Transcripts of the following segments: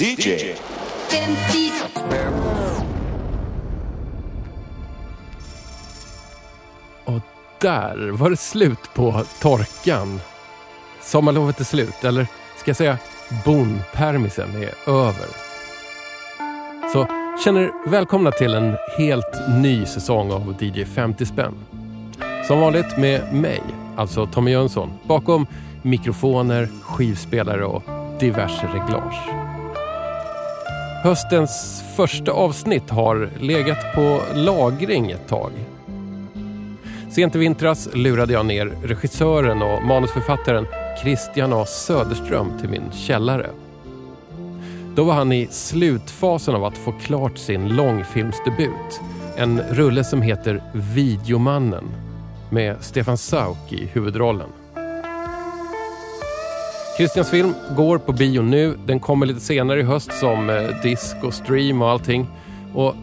DJ. Och där var det slut på torkan. Sommarlovet är slut, eller ska jag säga bonpermisen är över. Så känner er välkomna till en helt ny säsong av DJ 50 spänn. Som vanligt med mig, alltså Tommy Jönsson, bakom mikrofoner, skivspelare och diverse reglage. Höstens första avsnitt har legat på lagring ett tag. Sent i vintras lurade jag ner regissören och manusförfattaren Christian A Söderström till min källare. Då var han i slutfasen av att få klart sin långfilmsdebut. En rulle som heter Videomannen med Stefan Sauk i huvudrollen. Christians film går på bio nu. Den kommer lite senare i höst som eh, disk och stream och allting. Och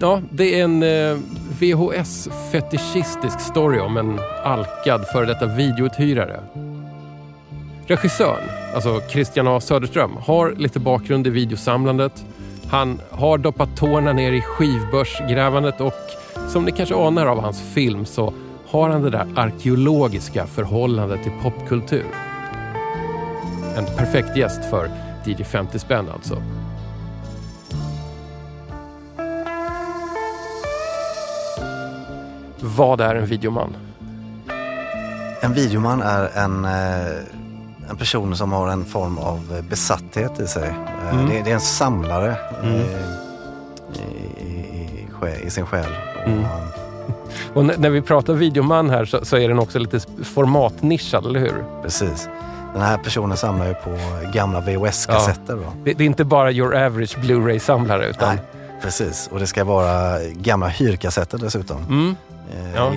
ja, det är en eh, VHS-fetischistisk story om en alkad före detta videouthyrare. Regissören, alltså Christian A Söderström, har lite bakgrund i videosamlandet. Han har doppat tårna ner i skivbörsgrävandet och som ni kanske anar av hans film så har han det där arkeologiska förhållandet till popkultur. En perfekt gäst för DJ 50 spänn alltså. Vad är en videoman? En videoman är en, eh, en person som har en form av besatthet i sig. Eh, Mm. Det, det är en samlare Mm. eh, i, i, i, sjä- i sin själ. Mm. Och när vi pratar videoman här så, så är den också lite formatnischad, eller hur? Precis. Den här personen samlar ju på gamla VHS-kassetter. Då. Det, det är inte bara your average Blu-ray-samlare utan... Nej, precis. Och det ska vara gamla hyrkassetter dessutom. Mm. Eh, Ja.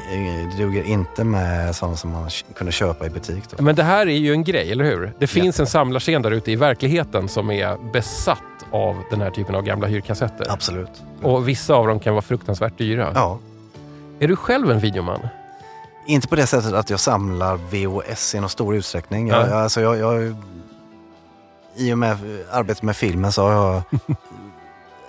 Det duger inte med sådana som man kunde köpa i butik. Då. Men det här är ju en grej, eller hur? Det finns en samlarscen där ute i verkligheten som är besatt av den här typen av gamla hyrkassetter. Absolut. Och vissa av dem kan vara fruktansvärt dyra. Ja. Är du själv en videoman? Inte på det sättet att jag samlar VHS i någon stor utsträckning. Jag, jag, alltså jag, jag, I och med arbetet med filmen så har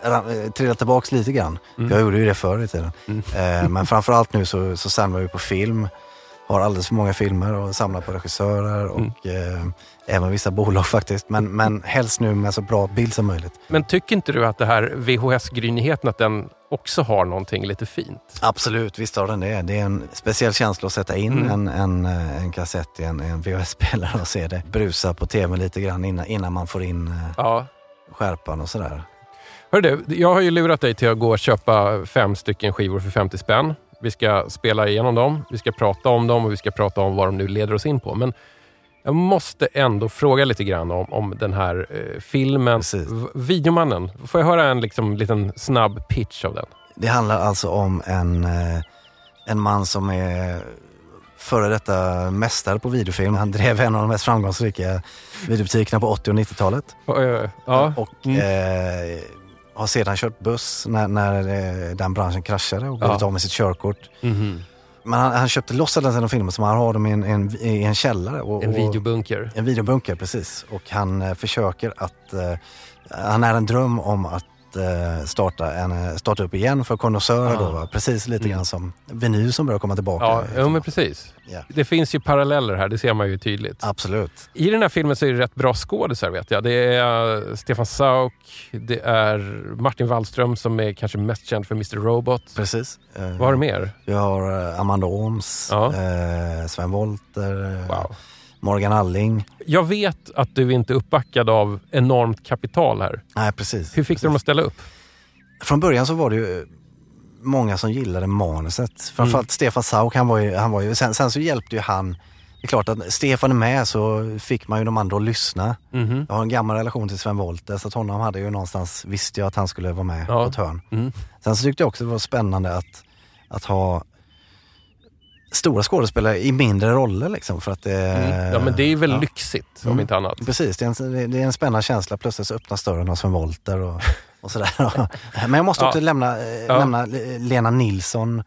jag trillat tillbaks lite grann. Mm. Jag gjorde ju det förr i tiden. Mm. Eh, men framförallt nu så, så samlar vi på film. Har alldeles för många filmer och samlar på regissörer och Mm. eh, även vissa bolag faktiskt. Men, men helst nu med så bra bild som möjligt. Men tycker inte du att det här VHS-grynigheten, att den också har någonting lite fint? Absolut, visst har den det. Det är en speciell känsla att sätta in Mm. en, en, eh, en kassett i en, en VHS-spelare och se det brusa på tv lite grann innan, innan man får in eh, Ja. skärpan och sådär. Hör du, jag har ju lurat dig till att gå och köpa fem stycken skivor för 50 spänn. Vi ska spela igenom dem, vi ska prata om dem och vi ska prata om vad de nu leder oss in på. Men jag måste ändå fråga lite grann om, om den här eh, filmen. Precis. V- Videomannen, får jag höra en liksom, liten snabb pitch av den? Det handlar alltså om en, eh, en man som är före detta mästare på videofilm. Han drev en av de mest framgångsrika videobutikerna på 80 och 90-talet. Eh, Ja, Och Mm. eh, har sedan kört buss när, när eh, den branschen kraschade och Ja. blivit av med sitt körkort. mhm. Men han, han köpte loss alla sina filmer som han har dem i en, en, i en källare. Och, En videobunker. En videobunker, precis. Och han eh, försöker att... Eh, han är en dröm om att eh, starta, en, eh, starta upp igen för konnässörer Ah. då. Va? Precis lite Mm. grann som vinyl som börjar komma tillbaka. Ja, ja, men precis. Ja. Det finns ju paralleller här, det ser man ju tydligt. Absolut. I den här filmen så är det rätt bra skådisar vet jag. Det är eh, Stefan Sauk, det är Martin Wallström som är kanske mest känd för Mr Robot. Precis. Vad har du mer? Vi har Amanda Ooms, Ja. Sven Wollter, Wow. Morgan Alling. Jag vet att du inte är uppbackad av enormt kapital här. Nej, precis. Hur fick du dem att ställa upp? Från början så var det ju många som gillade manuset. Framförallt Mm. Stefan Sauk, han var ju, han var ju, sen, sen så hjälpte ju han det är klart att Stefan är med så fick man ju de andra att lyssna. Mhm. Jag har en gammal relation till Sven Wollter så att honom hade ju någonstans, visste jag att han skulle vara med Ja. på ett hörn. Mm. Sen så tyckte jag också det var spännande att, att ha stora skådespelare i mindre roller liksom för att det... Mm. Ja, men det är väl ja. lyxigt om Mm. inte annat. Precis, det är, en, det är en spännande känsla. Plötsligt så öppnas dörren av Sven Wollter och, och sådär. Men jag måste också Ja. lämna, eh, Ja. nämna Lena Nilsson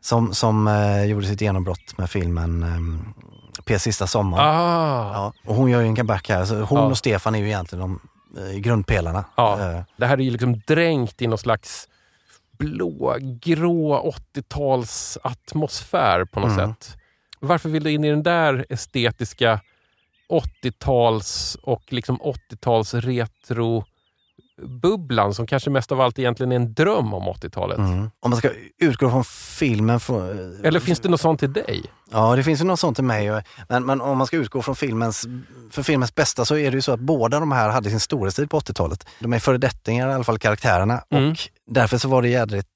som, som eh, gjorde sitt genombrott med filmen eh, P sista sommar. Ah. Ja, och hon gör ju en comeback här. Så hon och Stefan är ju egentligen de eh, grundpelarna. Ja. Eh, Det här är ju liksom dränkt i någon slags blågrå 80-tals atmosfär på något Mm. sätt. Varför vill du in i den där estetiska 80-tals och liksom 80-tals retro bubblan som kanske mest av allt egentligen är en dröm om 80-talet? mm. Om man ska utgå från filmen... Från, Eller finns det något sånt till dig? Ja, det finns ju något sånt till mig. och- Men, men om man ska utgå från filmens, för filmens bästa så är det ju så att båda de här hade sin storhetstid på 80-talet. De är föredettingar i alla fall, karaktärerna. Mm. Och därför så var det jädrigt,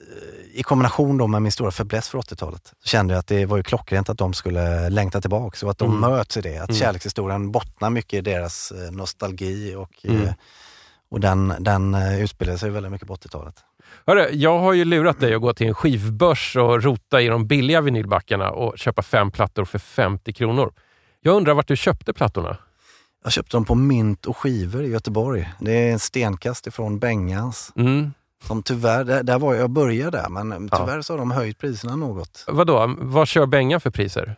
eh, i kombination då med min stora fäbless för 80-talet, så kände jag att det var ju klockrent att de skulle längta tillbaka. Så att de Mm. möts i det. Att Mm. kärlekshistorien bottnar mycket i deras eh, nostalgi och, Mm. Och den, den eh, utspelar sig väldigt mycket på 80-talet. Hörru, jag har ju lurat dig att gå till en skivbörs och rota i de billiga vinylbackarna och köpa fem plattor för 50 kronor. Jag undrar vart du köpte plattorna? Jag köpte dem på Mynt och skivor i Göteborg. Det är en stenkast ifrån Bengans. Mm. Som tyvärr, där, där var jag, jag började där, men Ja. tyvärr så har de höjt priserna något. Vadå, vad kör Bengan för priser?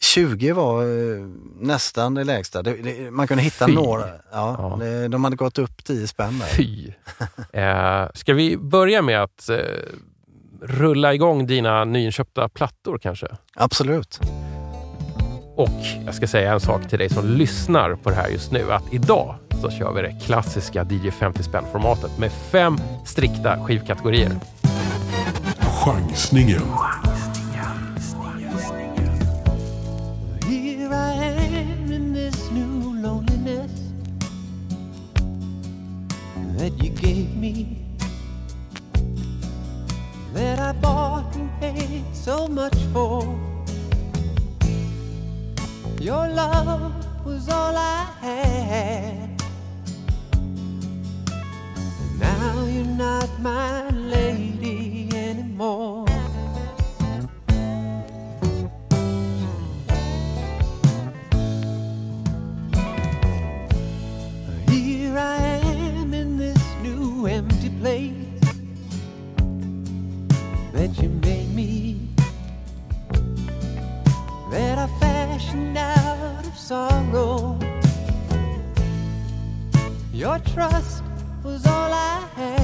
20 var eh, nästan det lägsta. Det, det, man kunde hitta Fy. några. Ja, Ja. Det, de hade gått upp 10 spänn där. Fy! eh, ska vi börja med att eh, rulla igång dina nyinköpta plattor kanske? Absolut. Och jag ska säga en sak till dig som lyssnar på det här just nu. Att idag så kör vi det klassiska DJ 50 spänn-formatet med fem strikta skivkategorier. Chansningen. That you gave me, that I bought and paid so much for. Your love was all I had. And now you're not my lady anymore. That you made me, that I fashioned out of sorrow. Your trust was all I had.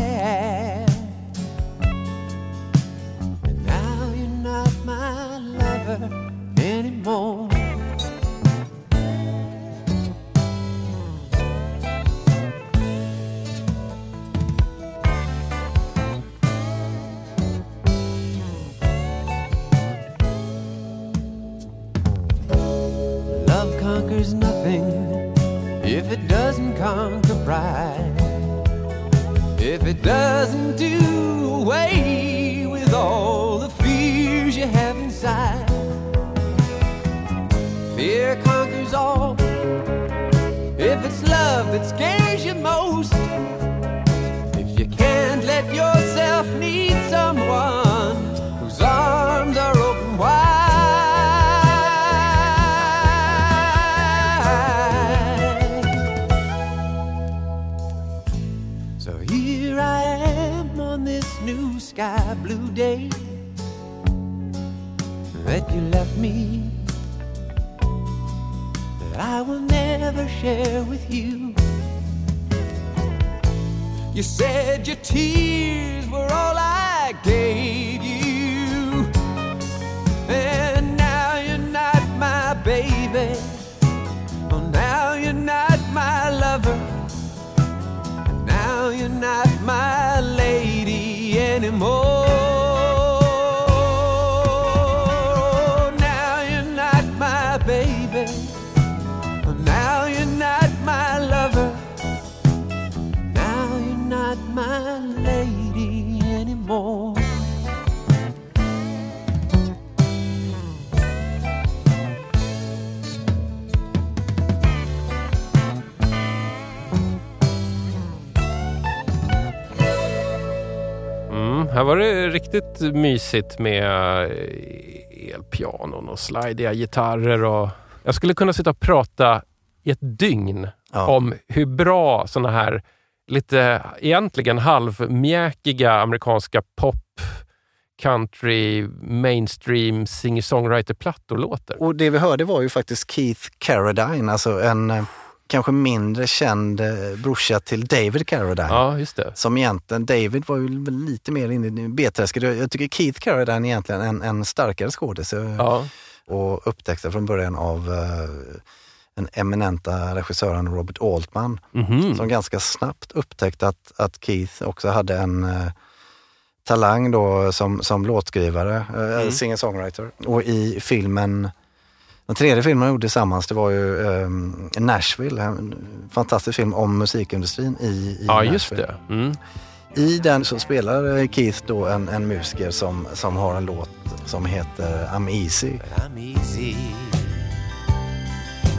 Anymore. Här var det riktigt mysigt med eh, elpianon och slidiga gitarrer. Och jag skulle kunna sitta och prata i ett dygn Ja. om hur bra såna här lite egentligen halvmjäkiga amerikanska pop, country, mainstream singer-songwriter-plattor låter. Och det vi hörde var ju faktiskt Keith Carradine, alltså en eh, kanske mindre känd eh, brorsa till David Carradine. Ja, just det. Som egentligen, David var ju lite mer inne i B-träsket. Jag tycker Keith Carradine är egentligen en, en starkare skådis. eh, Ja. Och upptäckte från början av eh, den eminenta regissören Robert Altman. Mhm. Som ganska snabbt upptäckte att, att Keith också hade en eh, talang då som, som låtskrivare, eh, singer-songwriter. Och i filmen, den tredje filmen de gjorde tillsammans, det var ju eh, Nashville, en fantastisk film om musikindustrin i, i Ja, just Nashville. det. Mm. I den så spelar Keith då en, en musiker som, som har en låt som heter I'm Easy. I'm easy.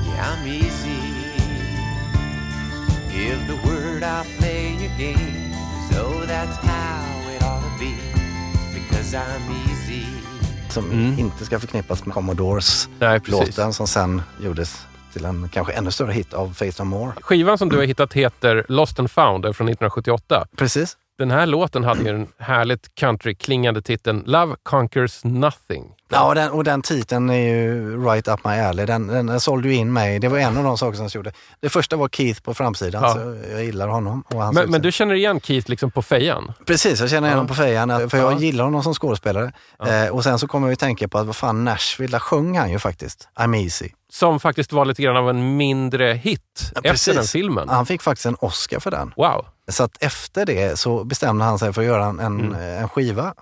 Yeah, I'm easy. Give the word, I'll play your game. So that's how it ought to be. Because I'm easy. Som Mm. inte ska förknippas med Commodores Nej, precis. låten som sen gjordes till en kanske ännu större hit av Faith No More. Skivan som du har hittat heter Lost and found, från 1978. Precis. Den här låten hade ju den härligt country-klingande titeln Love Conquers Nothing. Ja, och den, och den titeln är ju right up my alley. Den, den, den sålde ju in mig. Det var en av de saker som gjorde. Det första var Keith på framsidan, Ja. så jag gillar honom. Men, men du känner igen Keith liksom på fejan? Precis, jag känner igen Ja. honom på fejan, för jag Ja. gillar honom som skådespelare. Eh, och sen så kommer jag att tänka på att vad fan, Nashville, där sjöng han ju faktiskt I'm Easy. Som faktiskt var lite grann av en mindre hit efter den filmen. Han fick faktiskt en Oscar för den. Wow. Så att efter det så bestämde han sig för att göra en, en, Mm. en skiva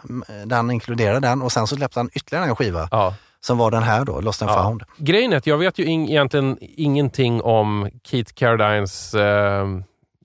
där han inkluderade den och sen så släppte han ytterligare en skiva Ja. som var den här då, Lost and Ja. found. Grejen är att jag vet ju ing- egentligen ingenting om Keith Carradines eh,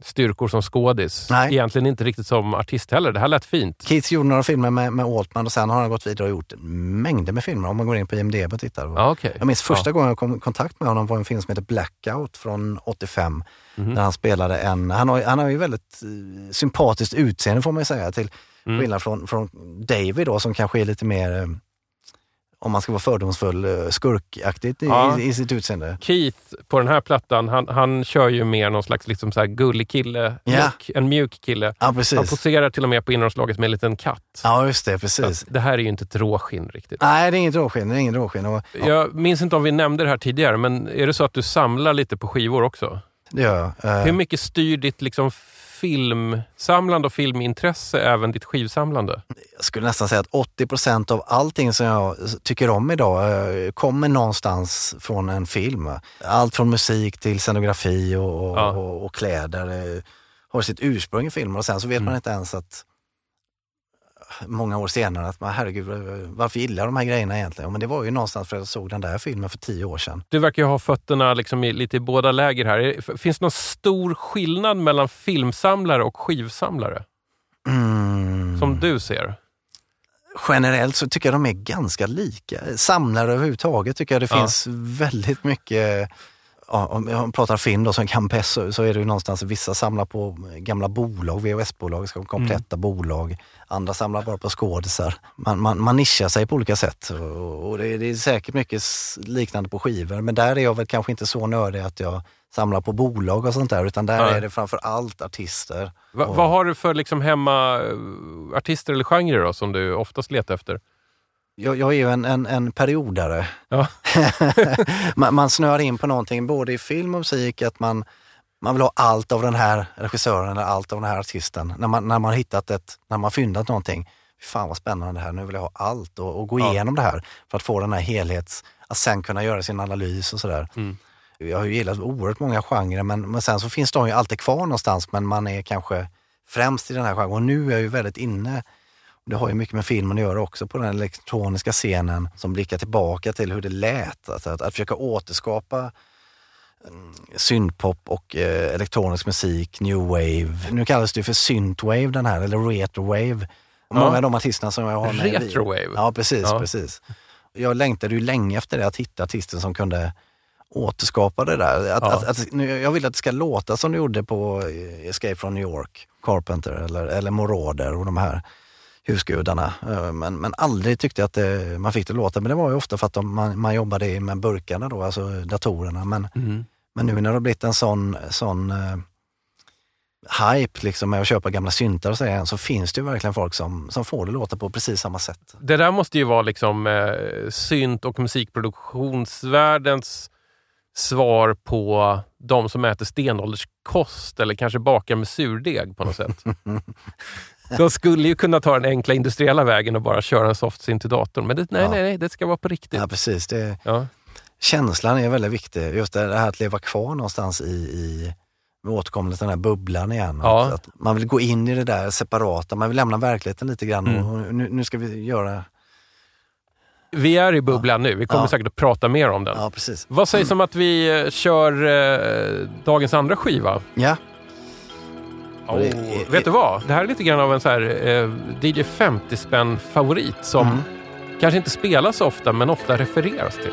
styrkor som skådis. Nej. Egentligen inte riktigt som artist heller. Det här lät fint. Keith gjorde några filmer med, med Altman och sen har han gått vidare och gjort mängder med filmer om man går in på IMDB och tittar. Ja, okej. Jag minns första Ja. gången jag kom i kontakt med honom var en film som heter Blackout från 85. Mhm. Där han spelade en, han har, han har ju väldigt eh, sympatiskt utseende får man ju säga till Mm. skillnad från, från David då som kanske är lite mer, eh, om man ska vara fördomsfull, eh, skurkaktigt i, Ja. i, i sitt utseende. Keith på den här plattan, han, han kör ju mer någon slags liksom så här gullig kille. Ja. Mjuk, en mjuk kille. Ja Han poserar till och med på inneromslaget med en liten katt. Ja just det, precis. det här är ju inte ett råskinn riktigt. Nej det är inget råskinn, det är inget råskinn. Och, ja, Jag minns inte om vi nämnde det här tidigare, men är det så att du samlar lite på skivor också? det gör jag. Eh, Hur mycket styr ditt liksom filmsamlande och filmintresse även ditt skivsamlande? jag skulle nästan säga att 80 procent av allting som jag tycker om idag eh, kommer någonstans från en film. Allt från musik till scenografi och, Ja. och, och kläder eh, har sitt ursprung i filmer och sen så vet Mm. man inte ens att många år senare att man, herregud, varför gillar jag de här grejerna egentligen? Men det var ju någonstans för att jag såg den där filmen för tio år sedan. Du verkar ju ha fötterna liksom i, lite i båda läger här. Är- Finns det någon stor skillnad mellan filmsamlare och skivsamlare? Mm. Som du ser? Generellt så tycker jag de är ganska lika. Samlare överhuvudtaget tycker jag det Ja. finns väldigt mycket Ja, om jag pratar film då som Campes så, så är det ju någonstans vissa samlar på gamla bolag, VHS-bolag, ska kompletta bolag. Andra samlar bara på skådisar. Man, man, man nischar sig på olika sätt och, och det, är- det är säkert mycket liknande på skivor men där är jag väl kanske inte så nördig att jag samlar på bolag och sånt där utan där Nej. är det framför allt artister. Va, Och- Vad har du för liksom hemma artister eller genrer då, som du oftast letar efter? Jag, jag är ju en, en, en periodare. Ja. man, man snöar in på någonting både i film och musik, att man, man vill ha allt av den här regissören eller allt av den här artisten. När man, när man hittat ett, när man fyndat någonting. Fan vad spännande det här, nu vill jag ha allt och, och gå Ja. igenom det här för att få den här helhets, att sen kunna göra sin analys och sådär. Mm. Jag har ju gillat oerhört många genrer men, men sen så finns de ju alltid kvar någonstans men man är kanske främst i den här genren. Och nu är jag ju väldigt inne det har ju mycket med filmen att göra också på den elektroniska scenen som blickar tillbaka till hur det lät. Alltså att, att försöka återskapa mm, syntpop och eh, elektronisk musik, new wave. Nu kallas det för synthwave den här, eller retrowave. Och Ja. Många av de artisterna som jag har med Retrowave? Ja, precis. Ja. precis. Jag längtade ju länge efter det, att hitta artister som kunde återskapa det där. Att, Ja. att, att, nu, jag vill att det ska låta som det gjorde på eh, Escape from New York, Carpenter eller, eller Moroder och de här husgudarna. Eh, Men, men aldrig tyckte jag att det, man fick det låta. Men det var ju ofta för att de, man, man jobbade med burkarna då, alltså datorerna. Men, Mm. men nu när det har blivit en sån, sån eh, hype liksom med att köpa gamla syntar och så, så finns det ju verkligen folk som, som får det låta på precis samma sätt. Det där måste ju vara liksom eh, synt och musikproduktionsvärldens svar på de som äter stenålderskost eller kanske bakar med surdeg på något sätt. De skulle ju kunna ta den enkla industriella vägen och bara köra en softsyn till datorn. Men det, nej, Ja. nej, nej, det ska vara på riktigt. Ja, precis. Det, Ja. känslan är väldigt viktig. Just det här att leva kvar någonstans i, i med återkommande till den här bubblan igen. Ja. Att, man vill gå in i det där separata, man vill lämna verkligheten lite grann Mm. och nu, nu ska vi göra... Vi är i bubblan nu. Vi kommer Ja. säkert att prata mer om den. Ja. Vad sägs om att vi eh, kör eh, dagens andra skiva? Ja, Oh, det vet du vad? Det här är lite grann av en så här, eh, DJ 50-spänn favorit som Mm. kanske inte spelas så ofta men ofta refereras till.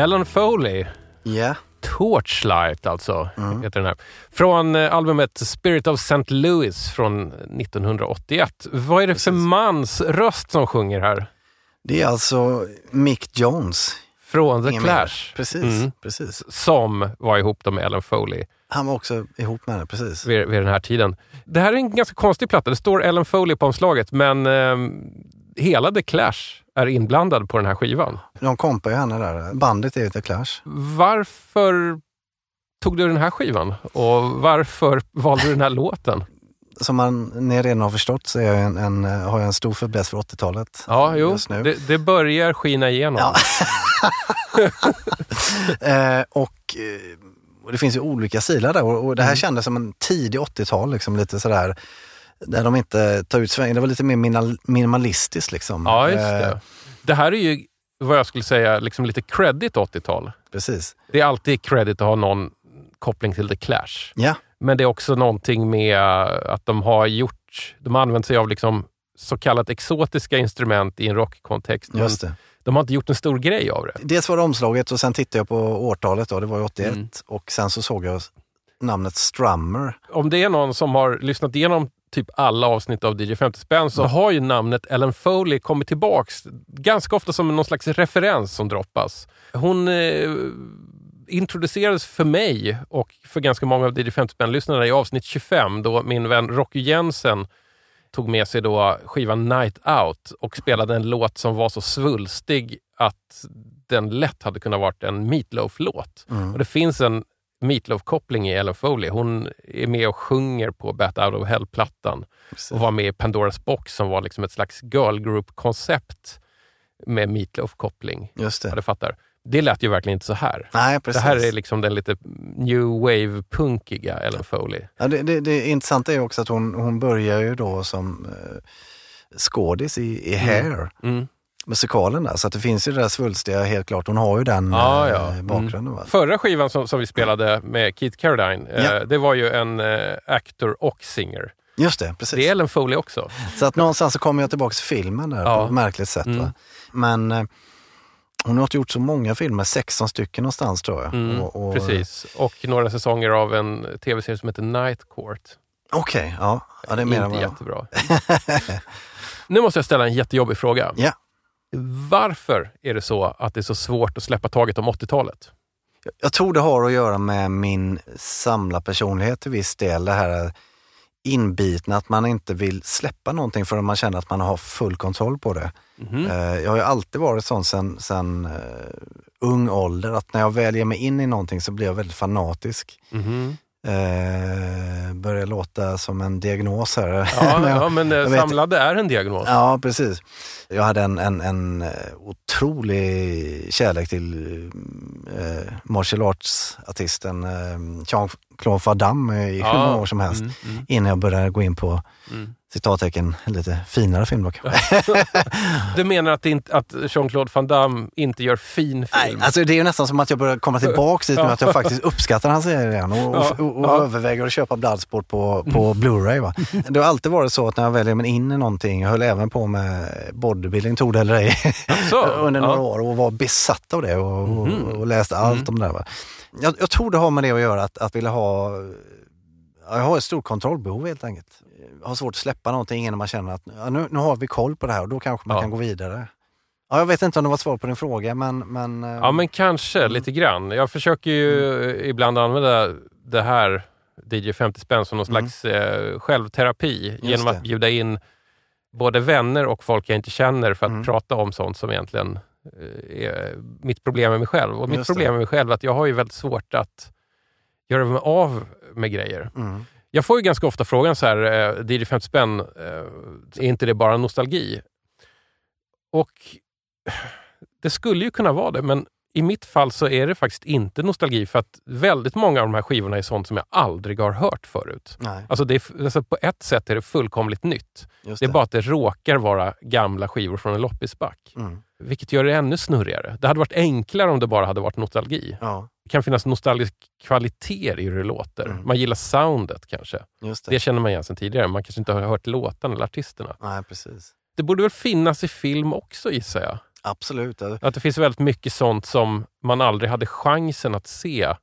Ellen Foley. ja. Torchlight alltså, heter den här. Från eh, albumet Spirit of St. Louis från 1981. Vad är det för mans röst som sjunger här? det är alltså Mick Jones. Från The Ingen mer. Clash. Precis, Mm. precis. Som var ihop då med Ellen Foley Han var också ihop med henne, precis. vid, vid den här tiden. Det här är en ganska konstig platta. Det står Ellen Foley på omslaget, men eh, hela The Clash är inblandad på den här skivan. De kompar ju henne där. Bandet är ju The Clash. Varför tog du den här skivan? Och varför valde du den här låten? Som man, ni redan har förstått så är jag en, en, har jag en stor fäbless för 80-talet. Ja, jo, just nu. det, det börjar skina igenom. Ja. Eh, och, eh, och det finns ju olika stilar där och, och det här Mm. kändes som en tidig 80-tal, liksom lite sådär där de inte tar ut svängen. Det var lite mer minimalistiskt liksom. Ja, just Eh, det. Det här är ju vad jag skulle säga liksom lite credit 80-tal. precis. Det är alltid credit att ha någon koppling till The Clash. Ja, Men det är också någonting med att de har gjort, de har använt sig av liksom så kallat exotiska instrument i en rockkontext. Just det. de har inte gjort en stor grej av det. Dels var det omslaget och sen tittade jag på årtalet då, det var ju 81. Mm. Och sen så såg jag namnet Strummer. Om det är någon som har lyssnat igenom typ alla avsnitt av DJ 50 spänn så har ju namnet Ellen Foley kommit tillbaks ganska ofta som någon slags referens som droppas. Hon eh, introducerades för mig och för ganska många av DJ 50 spänn-lyssnarna i avsnitt 25 då min vän Rocky Jensen tog med sig då skivan Night Out och spelade en låt som var så svulstig att den lätt hade kunnat varit en Meatloaf-låt. Och det finns en Meatloaf-koppling i Ellen Foley. Hon är med och sjunger på Bat Out of Hell-plattan och var med i Pandoras box som var liksom ett slags girl group-koncept med Meatloaf-koppling. Just Ja, det. du fattar. Det lät ju verkligen inte så här. Nej, precis. Det här är liksom den lite new wave-punkiga Ellen Foley. Ja, det, det, det intressanta är också att hon, hon börjar ju då som eh, skådis i, i Hair, Mm. Musikalen där. Så att det finns ju det där svulstiga helt klart. Hon har ju den Ja, eh, ja. Mm. bakgrunden. Va? Förra skivan som, som vi spelade med Keith Carradine, eh, Ja. det var ju en eh, actor och singer. Just det, precis. Det är Ellen Foley också. Så att någonstans så kommer jag tillbaka till filmen där Ja. på ett märkligt sätt. Mm. Men eh, hon har inte gjort så många filmer, 16 stycken någonstans tror jag. Mm, Och- och- Precis. Och några säsonger av en tv-serie som heter Night Court. Okej, ja. ja. Det är mer Inte jättebra. nu måste jag ställa en jättejobbig fråga. Ja. Varför är det så att det är så svårt att släppa taget om 80-talet? Jag tror det har att göra med min samlarpersonlighet till viss del. Det här inbitna att man inte vill släppa någonting förrän man känner att man har full kontroll på det. Eh, Jag har ju alltid varit sån sen, sen eh, ung ålder att när jag väl ger mig in i någonting så blir jag väldigt fanatisk. Mhm. Eh, börjar låta som en diagnos här. Ja, jag- ja, men eh, jag vet- samlade är en diagnos. Ja, precis. Jag hade en, en, en eh, otrolig kärlek till eh, martial arts-artisten eh, Jean-Claude Van Damme i hur Ja, många år som helst. mm, mm, Innan jag började gå in på mm. Citattecken lite finare film kanske. Du menar att, inte, att Jean-Claude Van Damme inte gör fin Nej, film? alltså det är ju nästan som att jag börjar komma tillbaks dit nu, att jag faktiskt uppskattar hans serie igen och, och, och, ja. Mm. överväger att köpa Bloodsport på, på Blu-ray. Va? Det har alltid varit så att när jag väljer mig in i någonting, jag höll även på med bodybuilding, tog det eller ej, under några ja. år och var besatt av det och, och, Mhm. och läste allt om det där. Va? Jag, jag tror det har med det att göra, att, att vilja ha ja, jag har ett stort kontrollbehov helt enkelt. Har svårt att släppa någonting innan man känner att ja, nu, nu har vi koll på det här och då kanske man Ja. kan gå vidare. Ja, jag vet inte om det var svar på din fråga men... men eh, Ja, men kanske lite grann. Jag försöker ju Mm. ibland använda det här DJ 50 spänn som någon Mm. slags eh, självterapi genom det. att bjuda in både vänner och folk jag inte känner för att Mm. prata om sånt som egentligen eh, är mitt problem med mig själv. Och mitt Just problem med mig själv är att jag har ju väldigt svårt att göra mig av med grejer. Mm. Jag får ju ganska ofta frågan så här, eh, DJ 50 spänn, eh, är inte det bara nostalgi? Och det skulle ju kunna vara det, men i mitt fall så är det faktiskt inte nostalgi för att väldigt många av de här skivorna är sånt som jag aldrig har hört förut. Nej, Alltså, det är, alltså på ett sätt är det fullkomligt nytt. just Det är bara att det råkar vara gamla skivor från en loppisback. Mm. Vilket gör det ännu snurrigare. Det hade varit enklare om det bara hade varit nostalgi. Ja, Det kan finnas nostalgisk kvaliteter i hur det låter. Mm. Man gillar soundet kanske. det. Det känner man igen sedan tidigare. Man kanske inte har hört låtarna eller artisterna. Nej, precis. Det borde väl finnas i film också gissar jag. Absolut. Att det finns väldigt mycket sånt som man aldrig hade chansen att se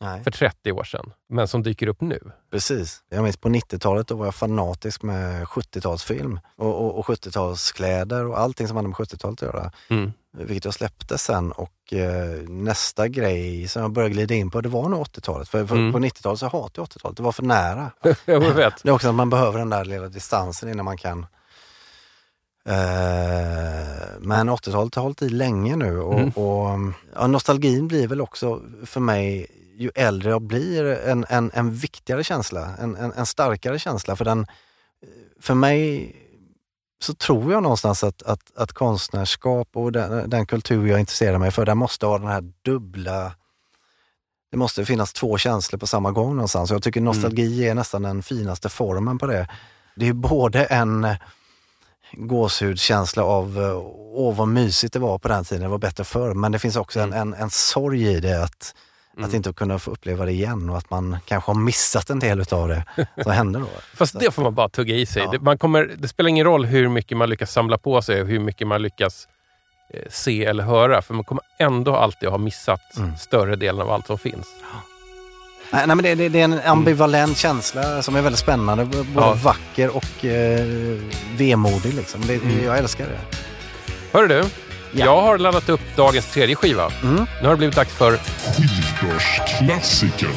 Nej, för 30 år sedan, men som dyker upp nu. precis. Jag minns på 90-talet då var jag fanatisk med 70-talsfilm och, och, och 70-talskläder och allting som hade med 70-talet att göra. Mm. Vilket jag släppte sen och eh, nästa grej som jag började glida in på det var nog 80-talet. För, för Mm. på 90-talet så hatade jag 80-talet. Det var för nära. jag vet. Det är också att man behöver den där lilla distansen innan man kan men 80-talet har hållit i länge nu och, Mm. och ja, nostalgin blir väl också för mig, ju äldre jag blir, en, en, en viktigare känsla, en, en, en starkare känsla. För den, för mig så tror jag någonstans att, att, att konstnärskap och den, den kultur jag intresserar mig för, den måste ha den här dubbla det måste finnas två känslor på samma gång någonstans. Jag tycker nostalgi är nästan den finaste formen på det. Det är både en gåshudskänsla av eh, åh vad mysigt det var på den tiden, det var bättre förr. Men det finns också en, en, en sorg i det att, att inte kunna få uppleva det igen och att man kanske har missat en del utav det som hände då. Fast det får man bara tugga i sig. Ja. Det, man kommer, det spelar ingen roll hur mycket man lyckas samla på sig och hur mycket man lyckas eh, se eller höra. För man kommer ändå alltid ha missat Mm. större delen av allt som finns. Nej, nej, men det, det, det är en ambivalent känsla som är väldigt spännande. Både Ja. vacker och eh, vemodig. Liksom. Det, Jag älskar det. Hör du, jag har laddat upp dagens tredje skiva. Mm. Nu har det blivit dags för Skivbörsklassiker.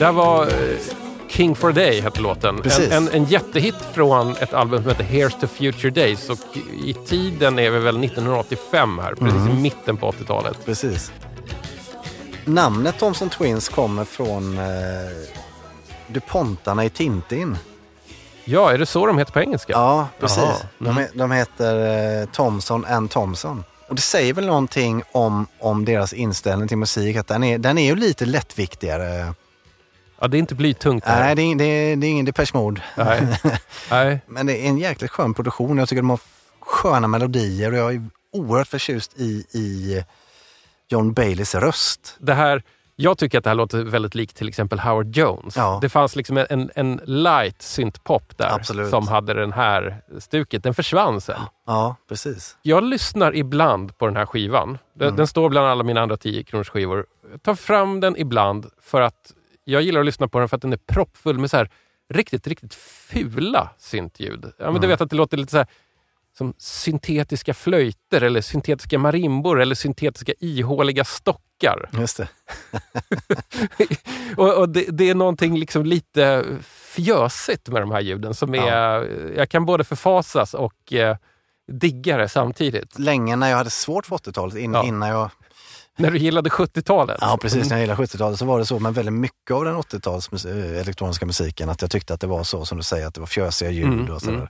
Det här var eh, King for a Day, hette låten. En, en, en jättehit från ett album som heter Here's to Future Days. Och i tiden är vi väl 1985 här, precis Mm. i mitten på 80-talet. Precis. Namnet Thompson Twins kommer från eh, DuPontarna i Tintin. Ja, är det så de heter på engelska? Ja, precis. Jaha. De, he- de heter eh, Thomson and Thomson. Och det säger väl någonting om, om deras inställning till musik. Att den, är, den är ju lite lättviktigare. Ja, det är inte blytungt det här. Nej, det är, det är, det är ingen Depeche Mode. Nej. Nej. Men det är en jäkligt skön produktion. Jag tycker de har sköna melodier och jag är oerhört förtjust i, i John Baileys röst. Det här, jag tycker att det här låter väldigt likt till exempel Howard Jones. Ja. Det fanns liksom en, en, light syntpop där Absolut. som hade den här stuket. Den försvann sen. Ja, precis. Jag lyssnar ibland på den här skivan. Den, Mm. den står bland alla mina andra 10 kronors skivor. Jag tar fram den ibland för att jag gillar att lyssna på den för att den är proppfull med så här riktigt, riktigt fula syntljud. Ja, men Du Mm. vet att det låter lite så här som syntetiska flöjter eller syntetiska marimbor eller syntetiska ihåliga stockar. Just det. och och det, det är någonting liksom lite fjösigt med de här ljuden som är... Jag kan både förfasas och eh, digga det samtidigt. Länge när jag hade svårt för 80-talet, in, Ja. innan jag... När du gillade 70-talet. Ja, precis. När jag gillade 70-talet så var det så med väldigt mycket av den 80-tals mus- eh, elektroniska musiken att jag tyckte att det var så som du säger, att det var fjösiga ljud Mm, och sådär. mm.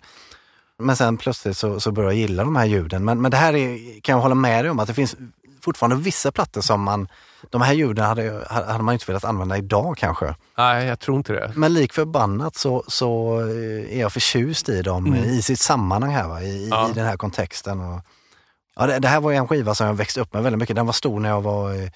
Men sen plötsligt så, så började jag gilla de här ljuden. Men, men det här är, kan jag hålla med dig om att det finns fortfarande vissa plattor som man, de här ljuden hade, hade man inte velat använda idag kanske. Nej, jag tror inte det. Men lik förbannat så, så eh, är jag förtjust i dem i sitt sammanhang här, va? I, Mm. Ja. i den här kontexten. Och, ja, det, det här var ju en skiva som jag växte upp med väldigt mycket. Den var stor när jag var eh,